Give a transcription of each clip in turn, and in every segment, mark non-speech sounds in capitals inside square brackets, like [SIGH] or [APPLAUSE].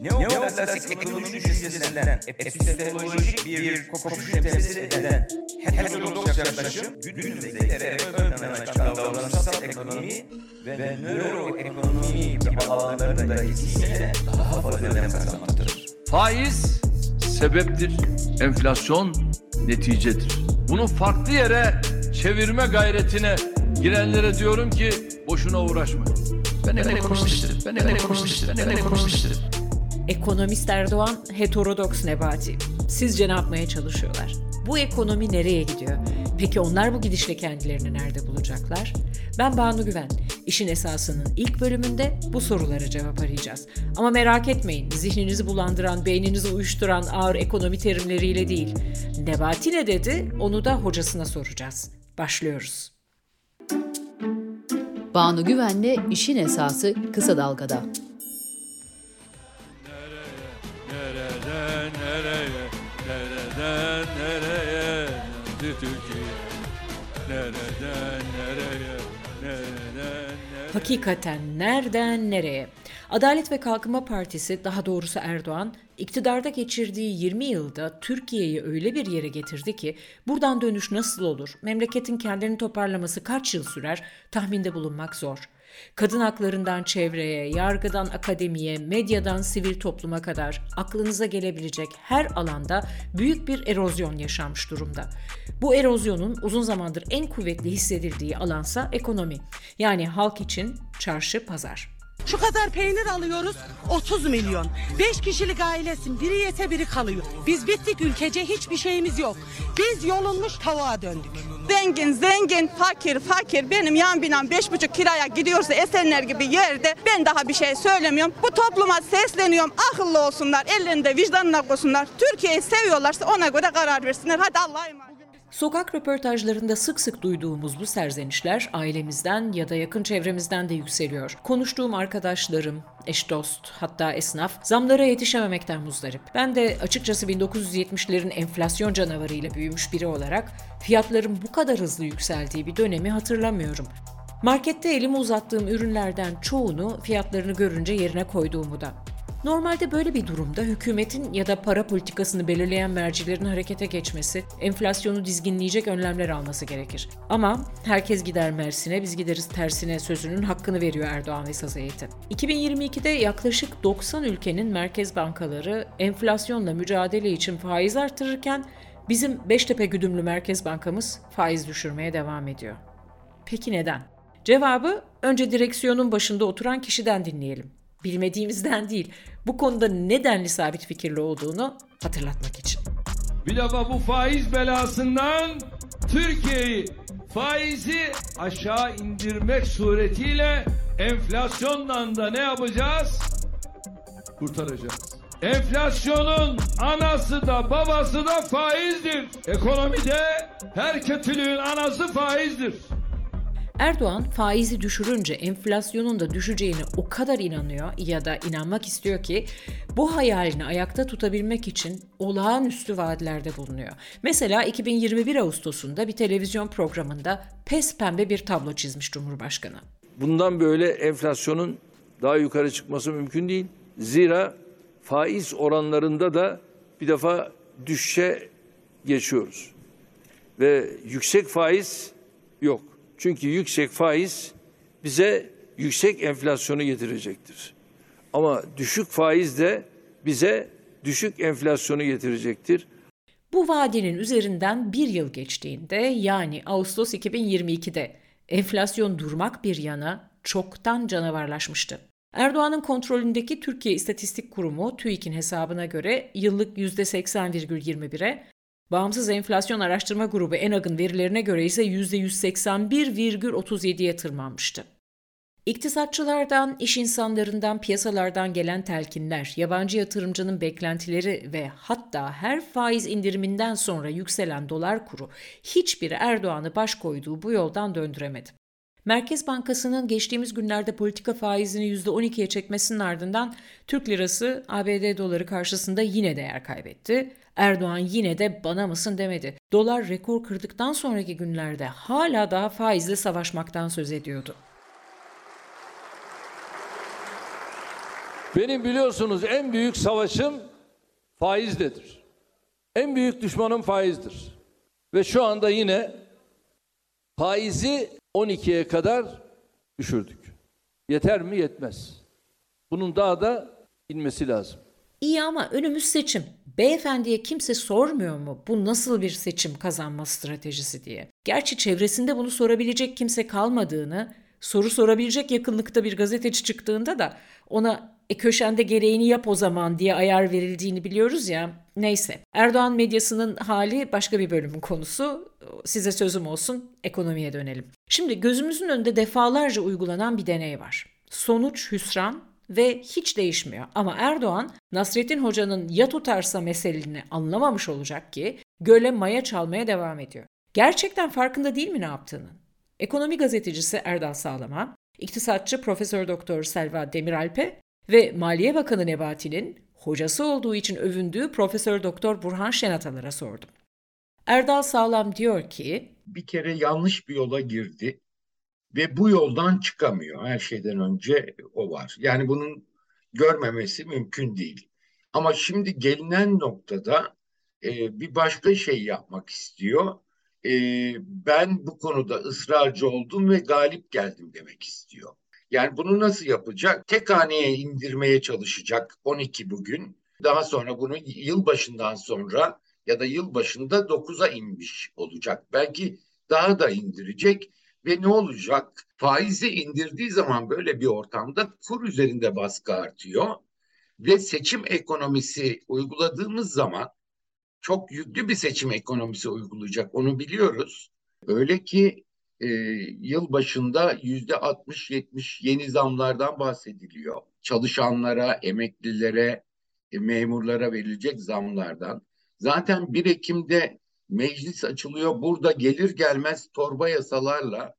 Neoklasik ekonomi düşüncesinden epistemolojik bir kopuş temsil eden heterodoks yaklaşım günümüzde giderek ön plana çıkan davranışsal ekonomi ve nöroekonomi gibi alanlarında etkisiyle daha fazla önem kazanmaktadır. Faiz sebeptir, enflasyon neticedir. Bunu farklı yere çevirme gayretine girenlere diyorum ki boşuna uğraşmayın. Ben ekonomistim, ben ekonomistim, ben ekonomistim. Ekonomist Erdoğan heterodoks Nebati. Sizce ne yapmaya çalışıyorlar? Bu ekonomi nereye gidiyor? Peki onlar bu gidişle kendilerini nerede bulacaklar? Ben Banu Güven. İşin esasının ilk bölümünde bu sorulara cevap arayacağız. Ama merak etmeyin, zihninizi bulandıran, beyninizi uyuşturan ağır ekonomi terimleriyle değil. Nebati ne dedi, onu da hocasına soracağız. Başlıyoruz. Banu Güven'le işin esası kısa dalgada. Türkiye? Nereden nereye, nereden nereye? Hakikaten nereden nereye? Adalet ve Kalkınma Partisi, daha doğrusu Erdoğan, iktidarda geçirdiği 20 yılda Türkiye'yi öyle bir yere getirdi ki buradan dönüş nasıl olur, memleketin kendini toparlaması kaç yıl sürer tahminde bulunmak zor. Kadın haklarından çevreye, yargıdan akademiye, medyadan sivil topluma kadar aklınıza gelebilecek her alanda büyük bir erozyon yaşanmış durumda. Bu erozyonun uzun zamandır en kuvvetli hissedildiği alansa ekonomi. Yani halk için çarşı, pazar. Şu kadar peynir alıyoruz 30 milyon. 5 kişilik ailesin biri yese biri kalıyor. Biz bittik ülkece hiçbir şeyimiz yok. Biz yolunmuş tavuğa döndük. Zengin, zengin, fakir, fakir. Benim yan binam beş buçuk kiraya gidiyorsa Esenler gibi yerde ben daha bir şey söylemiyorum. Bu topluma sesleniyorum. Akıllı olsunlar, ellerinde vicdanına koysunlar. Türkiye'yi seviyorlarsa ona göre karar versinler. Hadi Allah'a emanet. Sokak röportajlarında sık sık duyduğumuz bu serzenişler ailemizden ya da yakın çevremizden de yükseliyor. Konuştuğum arkadaşlarım, eş dost, hatta esnaf zamlara yetişememekten muzdarip. Ben de açıkçası 1970'lerin enflasyon canavarıyla büyümüş biri olarak fiyatların bu kadar hızlı yükseldiği bir dönemi hatırlamıyorum. Markette elimi uzattığım ürünlerden çoğunu fiyatlarını görünce yerine koyduğumu da. Normalde böyle bir durumda hükümetin ya da para politikasını belirleyen mercilerin harekete geçmesi, enflasyonu dizginleyecek önlemler alması gerekir. Ama herkes gider Mersin'e, biz gideriz tersine sözünün hakkını veriyor Erdoğan ve saz heyeti. 2022'de yaklaşık 90 ülkenin merkez bankaları enflasyonla mücadele için faiz artırırken bizim Beştepe güdümlü Merkez Bankamız faiz düşürmeye devam ediyor. Peki neden? Cevabı önce direksiyonun başında oturan kişiden dinleyelim bilmediğimizden değil, bu konuda nedenli sabit fikirli olduğunu hatırlatmak için. Bir defa bu faiz belasından Türkiye'yi faizi aşağı indirmek suretiyle enflasyondan da ne yapacağız? Kurtaracağız. Enflasyonun anası da babası da faizdir. Ekonomide her kötülüğün anası faizdir. Erdoğan faizi düşürünce enflasyonun da düşeceğine o kadar inanıyor ya da inanmak istiyor ki bu hayalini ayakta tutabilmek için olağanüstü vaatlerde bulunuyor. Mesela 2021 Ağustos'unda bir televizyon programında pes pembe bir tablo çizmiş Cumhurbaşkanı. Bundan böyle enflasyonun daha yukarı çıkması mümkün değil. Zira faiz oranlarında da bir defa düşüşe geçiyoruz. Ve yüksek faiz yok. Çünkü yüksek faiz bize yüksek enflasyonu getirecektir. Ama düşük faiz de bize düşük enflasyonu getirecektir. Bu vadenin üzerinden bir yıl geçtiğinde yani Ağustos 2022'de enflasyon durmak bir yana çoktan canavarlaşmıştı. Erdoğan'ın kontrolündeki Türkiye İstatistik Kurumu TÜİK'in hesabına göre yıllık %80,21'e, Bağımsız Enflasyon Araştırma Grubu ENAG'ın verilerine göre ise %181,37'ye tırmanmıştı. İktisatçılardan, iş insanlarından, piyasalardan gelen telkinler, yabancı yatırımcının beklentileri ve hatta her faiz indiriminden sonra yükselen dolar kuru hiçbir Erdoğan'ı baş koyduğu bu yoldan döndüremedi. Merkez Bankası'nın geçtiğimiz günlerde politika faizini %12'ye çekmesinin ardından Türk lirası ABD doları karşısında yine değer kaybetti. Erdoğan yine de bana mısın demedi. Dolar rekor kırdıktan sonraki günlerde hala daha faizle savaşmaktan söz ediyordu. Benim biliyorsunuz en büyük savaşım faizdedir. En büyük düşmanım faizdir. Ve şu anda yine faizi 12'ye kadar düşürdük. Yeter mi? Yetmez. Bunun daha da inmesi lazım. İyi ama önümüz seçim. Beyefendiye kimse sormuyor mu bu nasıl bir seçim kazanma stratejisi diye. Gerçi çevresinde bunu sorabilecek kimse kalmadığını, soru sorabilecek yakınlıkta bir gazeteci çıktığında da ona e köşende gereğini yap o zaman diye ayar verildiğini biliyoruz ya. Neyse. Erdoğan medyasının hali başka bir bölümün konusu. Size sözüm olsun. Ekonomiye dönelim. Şimdi gözümüzün önünde defalarca uygulanan bir deney var. Sonuç hüsran ve hiç değişmiyor. Ama Erdoğan Nasrettin Hoca'nın ya tutarsa meselini anlamamış olacak ki göle maya çalmaya devam ediyor. Gerçekten farkında değil mi ne yaptığının? Ekonomi gazetecisi Erdal Sağlam'a, iktisatçı Profesör Doktor Selva Demiralp'e ve Maliye Bakanı Nebati'nin hocası olduğu için övündüğü Profesör Doktor Burhan Şenatalar'a sordum. Erdal Sağlam diyor ki, bir kere yanlış bir yola girdi ve bu yoldan çıkamıyor. Her şeyden önce o var. Yani bunun görmemesi mümkün değil. Ama şimdi gelinen noktada e, bir başka şey yapmak istiyor. E, ben bu konuda ısrarcı oldum ve galip geldim demek istiyor. Yani bunu nasıl yapacak? Tek haneye indirmeye çalışacak 12 bugün. Daha sonra bunu yıl başından sonra ya da yıl başında 9'a inmiş olacak. Belki daha da indirecek ve ne olacak? Faizi indirdiği zaman böyle bir ortamda kur üzerinde baskı artıyor ve seçim ekonomisi uyguladığımız zaman çok yüklü bir seçim ekonomisi uygulayacak onu biliyoruz. Öyle ki e, yıl başında yüzde 60-70 yeni zamlardan bahsediliyor. Çalışanlara, emeklilere, e, memurlara verilecek zamlardan. Zaten 1 Ekim'de meclis açılıyor. Burada gelir gelmez torba yasalarla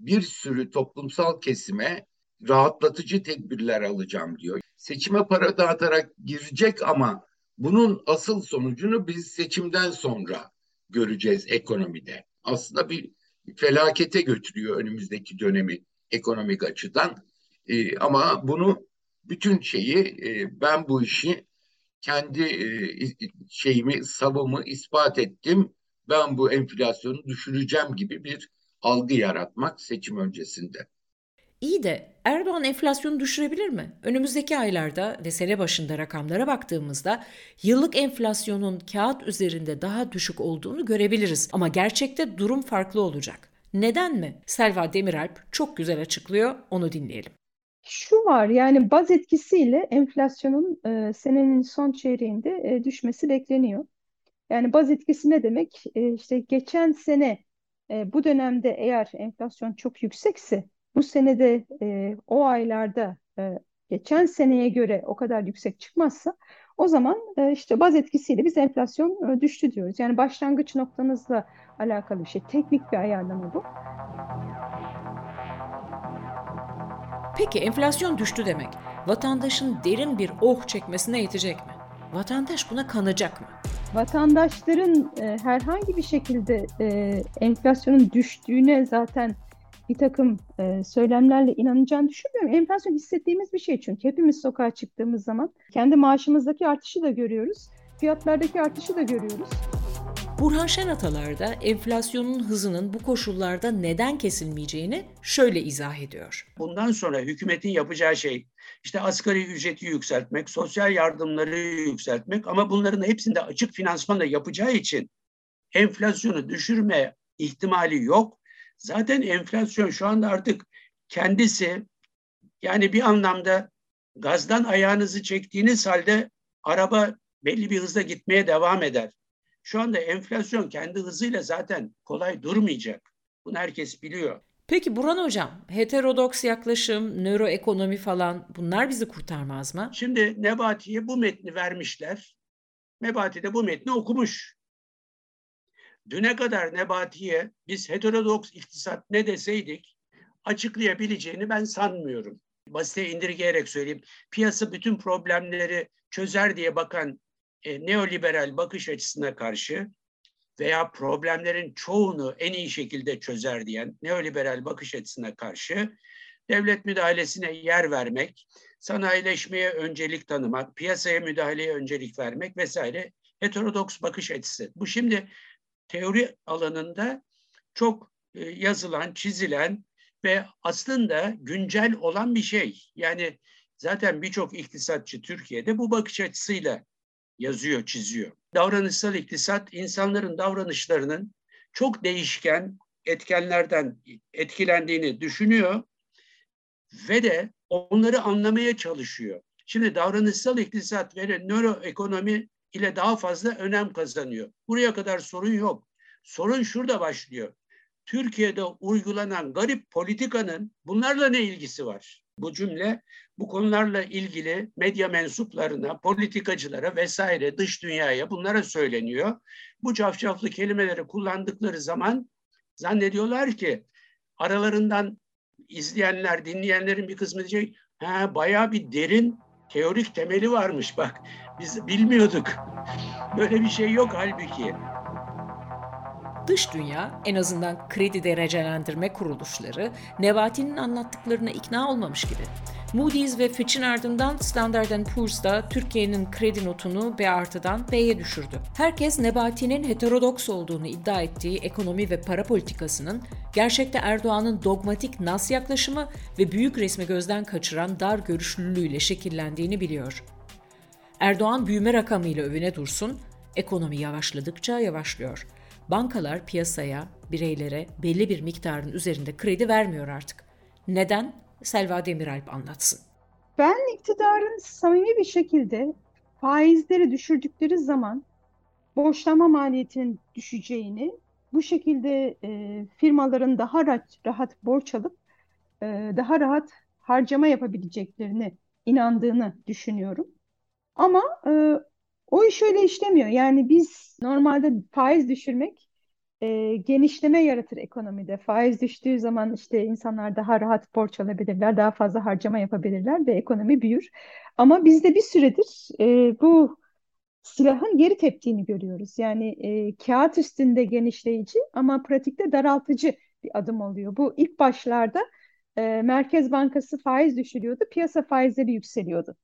bir sürü toplumsal kesime rahatlatıcı tedbirler alacağım diyor. Seçime para dağıtarak girecek ama bunun asıl sonucunu biz seçimden sonra göreceğiz ekonomide. Aslında bir felakete götürüyor önümüzdeki dönemi ekonomik açıdan. E, ama bunu bütün şeyi e, ben bu işi kendi e, şeyimi, savımı ispat ettim. Ben bu enflasyonu düşüreceğim gibi bir algı yaratmak seçim öncesinde. İyi de Erdoğan enflasyonu düşürebilir mi? Önümüzdeki aylarda ve sene başında rakamlara baktığımızda yıllık enflasyonun kağıt üzerinde daha düşük olduğunu görebiliriz. Ama gerçekte durum farklı olacak. Neden mi? Selva Demiralp çok güzel açıklıyor, onu dinleyelim. Şu var yani baz etkisiyle enflasyonun e, senenin son çeyreğinde e, düşmesi bekleniyor. Yani baz etkisi ne demek? E, işte geçen sene e, bu dönemde eğer enflasyon çok yüksekse bu senede e, o aylarda e, geçen seneye göre o kadar yüksek çıkmazsa o zaman e, işte baz etkisiyle biz enflasyon e, düştü diyoruz. Yani başlangıç noktanızla alakalı bir şey. Teknik bir ayarlama bu. Peki enflasyon düştü demek. Vatandaşın derin bir oh çekmesine yetecek mi? Vatandaş buna kanacak mı? Vatandaşların e, herhangi bir şekilde e, enflasyonun düştüğüne zaten bir takım e, söylemlerle inanacağını düşünmüyorum. Enflasyon hissettiğimiz bir şey çünkü hepimiz sokağa çıktığımız zaman kendi maaşımızdaki artışı da görüyoruz, fiyatlardaki artışı da görüyoruz. Burhan Şenatalar da enflasyonun hızının bu koşullarda neden kesilmeyeceğini şöyle izah ediyor. Bundan sonra hükümetin yapacağı şey işte asgari ücreti yükseltmek, sosyal yardımları yükseltmek ama bunların hepsinde açık finansmanla yapacağı için enflasyonu düşürme ihtimali yok. Zaten enflasyon şu anda artık kendisi yani bir anlamda gazdan ayağınızı çektiğiniz halde araba belli bir hızla gitmeye devam eder. Şu anda enflasyon kendi hızıyla zaten kolay durmayacak. Bunu herkes biliyor. Peki Burhan Hocam, heterodoks yaklaşım, nöroekonomi falan bunlar bizi kurtarmaz mı? Şimdi Nebati'ye bu metni vermişler. Nebati de bu metni okumuş. Düne kadar Nebati'ye biz heterodoks iktisat ne deseydik açıklayabileceğini ben sanmıyorum. Basite indirgeyerek söyleyeyim. Piyasa bütün problemleri çözer diye bakan e, neoliberal bakış açısına karşı veya problemlerin çoğunu en iyi şekilde çözer diyen neoliberal bakış açısına karşı devlet müdahalesine yer vermek, sanayileşmeye öncelik tanımak, piyasaya müdahaleye öncelik vermek vesaire heterodoks bakış açısı. Bu şimdi teori alanında çok e, yazılan, çizilen ve aslında güncel olan bir şey. Yani zaten birçok iktisatçı Türkiye'de bu bakış açısıyla yazıyor, çiziyor. Davranışsal iktisat insanların davranışlarının çok değişken etkenlerden etkilendiğini düşünüyor ve de onları anlamaya çalışıyor. Şimdi davranışsal iktisat ve nöroekonomi ile daha fazla önem kazanıyor. Buraya kadar sorun yok. Sorun şurada başlıyor. Türkiye'de uygulanan garip politikanın bunlarla ne ilgisi var? Bu cümle bu konularla ilgili medya mensuplarına, politikacılara vesaire dış dünyaya bunlara söyleniyor. Bu cafcaflı kelimeleri kullandıkları zaman zannediyorlar ki aralarından izleyenler, dinleyenlerin bir kısmı diyecek ha bayağı bir derin teorik temeli varmış bak. Biz bilmiyorduk. [LAUGHS] Böyle bir şey yok halbuki. Dış dünya, en azından kredi derecelendirme kuruluşları, Nebati'nin anlattıklarına ikna olmamış gibi. Moody's ve Fitch'in ardından Standard Poor's da Türkiye'nin kredi notunu B artıdan B'ye düşürdü. Herkes Nebati'nin heterodoks olduğunu iddia ettiği ekonomi ve para politikasının gerçekte Erdoğan'ın dogmatik nas yaklaşımı ve büyük resmi gözden kaçıran dar görüşlülüğüyle şekillendiğini biliyor. Erdoğan büyüme rakamıyla övüne dursun, ekonomi yavaşladıkça yavaşlıyor. Bankalar piyasaya, bireylere belli bir miktarın üzerinde kredi vermiyor artık. Neden? Selva Demiralp anlatsın. Ben iktidarın samimi bir şekilde faizleri düşürdükleri zaman borçlanma maliyetinin düşeceğini, bu şekilde e, firmaların daha rahat, rahat borç alıp e, daha rahat harcama yapabileceklerini inandığını düşünüyorum. Ama e, o iş öyle işlemiyor. Yani biz normalde faiz düşürmek e, genişleme yaratır ekonomide. Faiz düştüğü zaman işte insanlar daha rahat borç alabilirler, daha fazla harcama yapabilirler ve ekonomi büyür. Ama biz de bir süredir e, bu silahın geri teptiğini görüyoruz. Yani e, kağıt üstünde genişleyici ama pratikte daraltıcı bir adım oluyor. Bu ilk başlarda e, Merkez Bankası faiz düşürüyordu, piyasa faizleri yükseliyordu.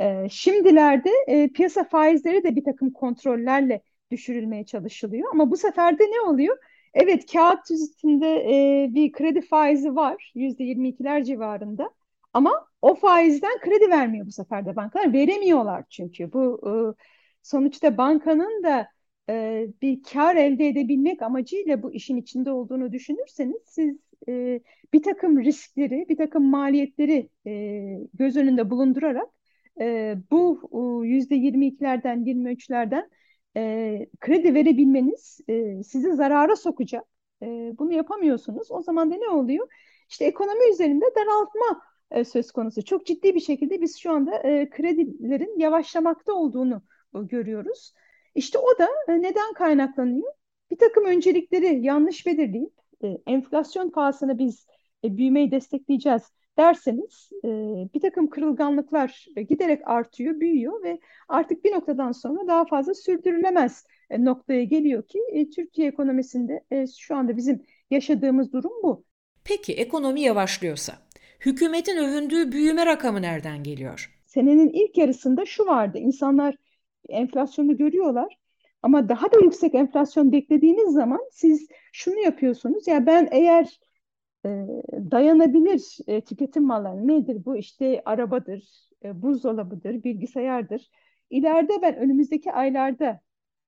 E, şimdilerde e, piyasa faizleri de bir takım kontrollerle düşürülmeye çalışılıyor. Ama bu sefer de ne oluyor? Evet kağıt üstünde e, bir kredi faizi var yüzde 22'ler civarında ama o faizden kredi vermiyor bu sefer de bankalar. Veremiyorlar çünkü bu e, sonuçta bankanın da bir kar elde edebilmek amacıyla bu işin içinde olduğunu düşünürseniz siz bir takım riskleri, bir takım maliyetleri göz önünde bulundurarak e, bu yüzde 22'lerden 23'lerden e, kredi verebilmeniz e, sizi zarara sokacak. E, bunu yapamıyorsunuz. O zaman da ne oluyor? İşte ekonomi üzerinde daraltma e, söz konusu. Çok ciddi bir şekilde biz şu anda e, kredilerin yavaşlamakta olduğunu e, görüyoruz. İşte o da e, neden kaynaklanıyor? Bir takım öncelikleri yanlış belirleyip e, enflasyon pahasına biz e, büyümeyi destekleyeceğiz derseniz e, bir takım kırılganlıklar giderek artıyor, büyüyor ve artık bir noktadan sonra daha fazla sürdürülemez e, noktaya geliyor ki e, Türkiye ekonomisinde e, şu anda bizim yaşadığımız durum bu. Peki ekonomi yavaşlıyorsa hükümetin övündüğü büyüme rakamı nereden geliyor? Senenin ilk yarısında şu vardı. İnsanlar enflasyonu görüyorlar ama daha da yüksek enflasyon beklediğiniz zaman siz şunu yapıyorsunuz. Ya ben eğer e, dayanabilir e, tüketim malları nedir bu? İşte arabadır, e, buzdolabıdır, bilgisayardır. İleride ben önümüzdeki aylarda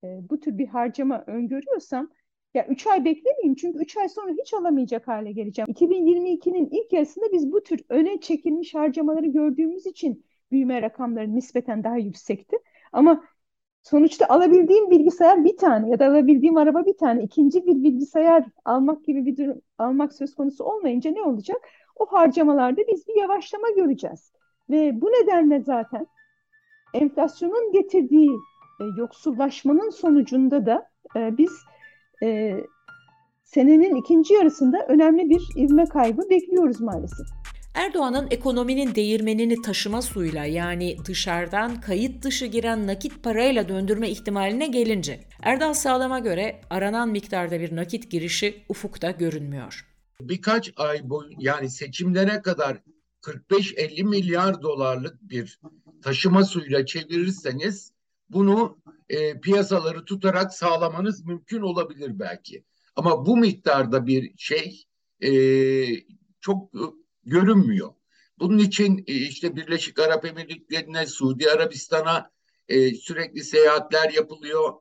e, bu tür bir harcama öngörüyorsam ya 3 ay beklemeyeyim çünkü 3 ay sonra hiç alamayacak hale geleceğim. 2022'nin ilk yarısında biz bu tür öne çekilmiş harcamaları gördüğümüz için büyüme rakamları nispeten daha yüksekti. Ama sonuçta alabildiğim bilgisayar bir tane ya da alabildiğim araba bir tane. ikinci bir bilgisayar almak gibi bir durum almak söz konusu olmayınca ne olacak? O harcamalarda biz bir yavaşlama göreceğiz. Ve bu nedenle zaten enflasyonun getirdiği e, yoksullaşmanın sonucunda da e, biz e, senenin ikinci yarısında önemli bir ivme kaybı bekliyoruz maalesef. Erdoğan'ın ekonominin değirmenini taşıma suyla yani dışarıdan kayıt dışı giren nakit parayla döndürme ihtimaline gelince Erdal Sağlam'a göre aranan miktarda bir nakit girişi ufukta görünmüyor. Birkaç ay boyu yani seçimlere kadar 45-50 milyar dolarlık bir taşıma suyla çevirirseniz bunu e, piyasaları tutarak sağlamanız mümkün olabilir belki. Ama bu miktarda bir şey e, çok görünmüyor. Bunun için e, işte Birleşik Arap Emirlikleri'ne, Suudi Arabistan'a e, sürekli seyahatler yapılıyor.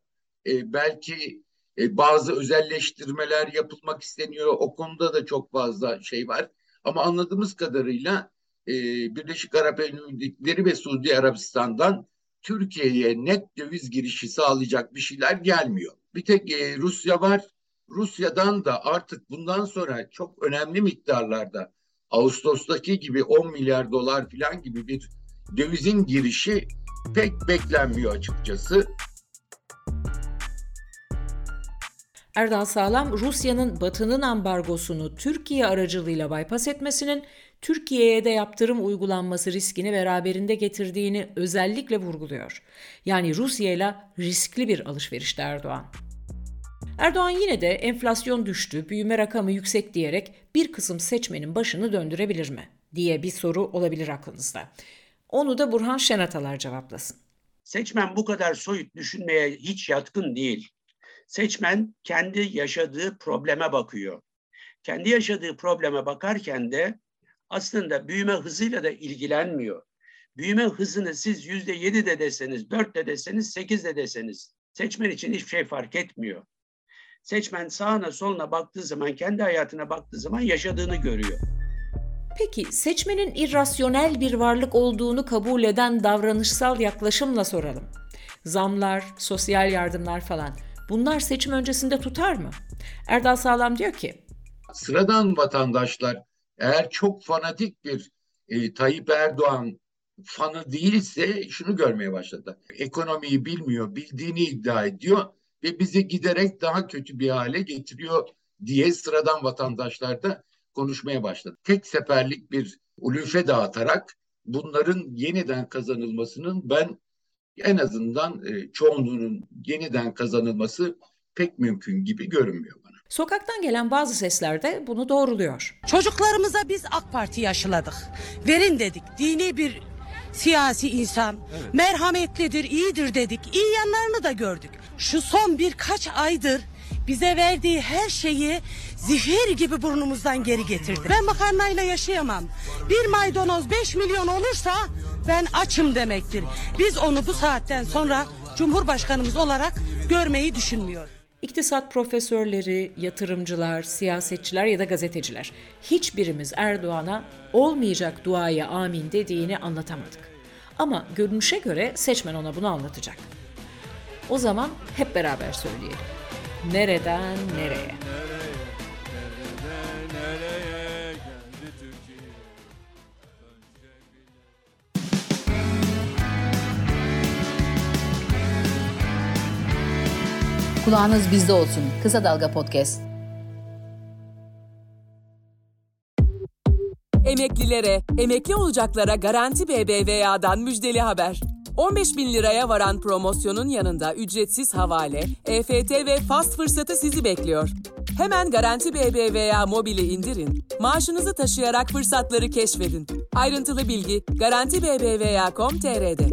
E, belki e, bazı özelleştirmeler yapılmak isteniyor. O konuda da çok fazla şey var. Ama anladığımız kadarıyla e, Birleşik Arap Emirlikleri ve Suudi Arabistan'dan Türkiye'ye net döviz girişi sağlayacak bir şeyler gelmiyor. Bir tek e, Rusya var. Rusya'dan da artık bundan sonra çok önemli miktarlarda Ağustos'taki gibi 10 milyar dolar falan gibi bir dövizin girişi pek beklenmiyor açıkçası. Erdal Sağlam, Rusya'nın Batı'nın ambargosunu Türkiye aracılığıyla bypass etmesinin Türkiye'ye de yaptırım uygulanması riskini beraberinde getirdiğini özellikle vurguluyor. Yani Rusya ile riskli bir alışverişte Erdoğan. Erdoğan yine de enflasyon düştü, büyüme rakamı yüksek diyerek bir kısım seçmenin başını döndürebilir mi diye bir soru olabilir aklınızda. Onu da Burhan Şenatalar cevaplasın. Seçmen bu kadar soyut düşünmeye hiç yatkın değil. Seçmen kendi yaşadığı probleme bakıyor. Kendi yaşadığı probleme bakarken de aslında büyüme hızıyla da ilgilenmiyor. Büyüme hızını siz yüzde yedi de deseniz, dört de deseniz, sekiz de deseniz seçmen için hiçbir şey fark etmiyor. Seçmen sağına soluna baktığı zaman, kendi hayatına baktığı zaman yaşadığını görüyor. Peki seçmenin irrasyonel bir varlık olduğunu kabul eden davranışsal yaklaşımla soralım. Zamlar, sosyal yardımlar falan bunlar seçim öncesinde tutar mı? Erdal Sağlam diyor ki Sıradan vatandaşlar eğer çok fanatik bir e, Tayyip Erdoğan fanı değilse şunu görmeye başladı. Ekonomiyi bilmiyor, bildiğini iddia ediyor ve bizi giderek daha kötü bir hale getiriyor diye sıradan vatandaşlar da konuşmaya başladı. Tek seferlik bir ulufe dağıtarak bunların yeniden kazanılmasının ben en azından e, çoğunluğunun yeniden kazanılması pek mümkün gibi görünmüyor bana. Sokaktan gelen bazı sesler de bunu doğruluyor. Çocuklarımıza biz AK Parti aşıladık. Verin dedik. Dini bir siyasi insan. Evet. Merhametlidir, iyidir dedik. İyi yanlarını da gördük. Şu son birkaç aydır bize verdiği her şeyi zehir gibi burnumuzdan geri getirdi. Ben makarnayla yaşayamam. Bir maydanoz 5 milyon olursa ben açım demektir. Biz onu bu saatten sonra Cumhurbaşkanımız olarak görmeyi düşünmüyor. İktisat profesörleri, yatırımcılar, siyasetçiler ya da gazeteciler hiçbirimiz Erdoğan'a olmayacak duaya amin dediğini anlatamadık. Ama görünüşe göre seçmen ona bunu anlatacak. O zaman hep beraber söyleyelim. Nereden nereye? Kulağınız bizde olsun. Kısa Dalga Podcast. Emeklilere, emekli olacaklara Garanti BBVA'dan müjdeli haber. 15 bin liraya varan promosyonun yanında ücretsiz havale, EFT ve fast fırsatı sizi bekliyor. Hemen Garanti BBVA mobili indirin, maaşınızı taşıyarak fırsatları keşfedin. Ayrıntılı bilgi Garanti BBVA.com.tr'de.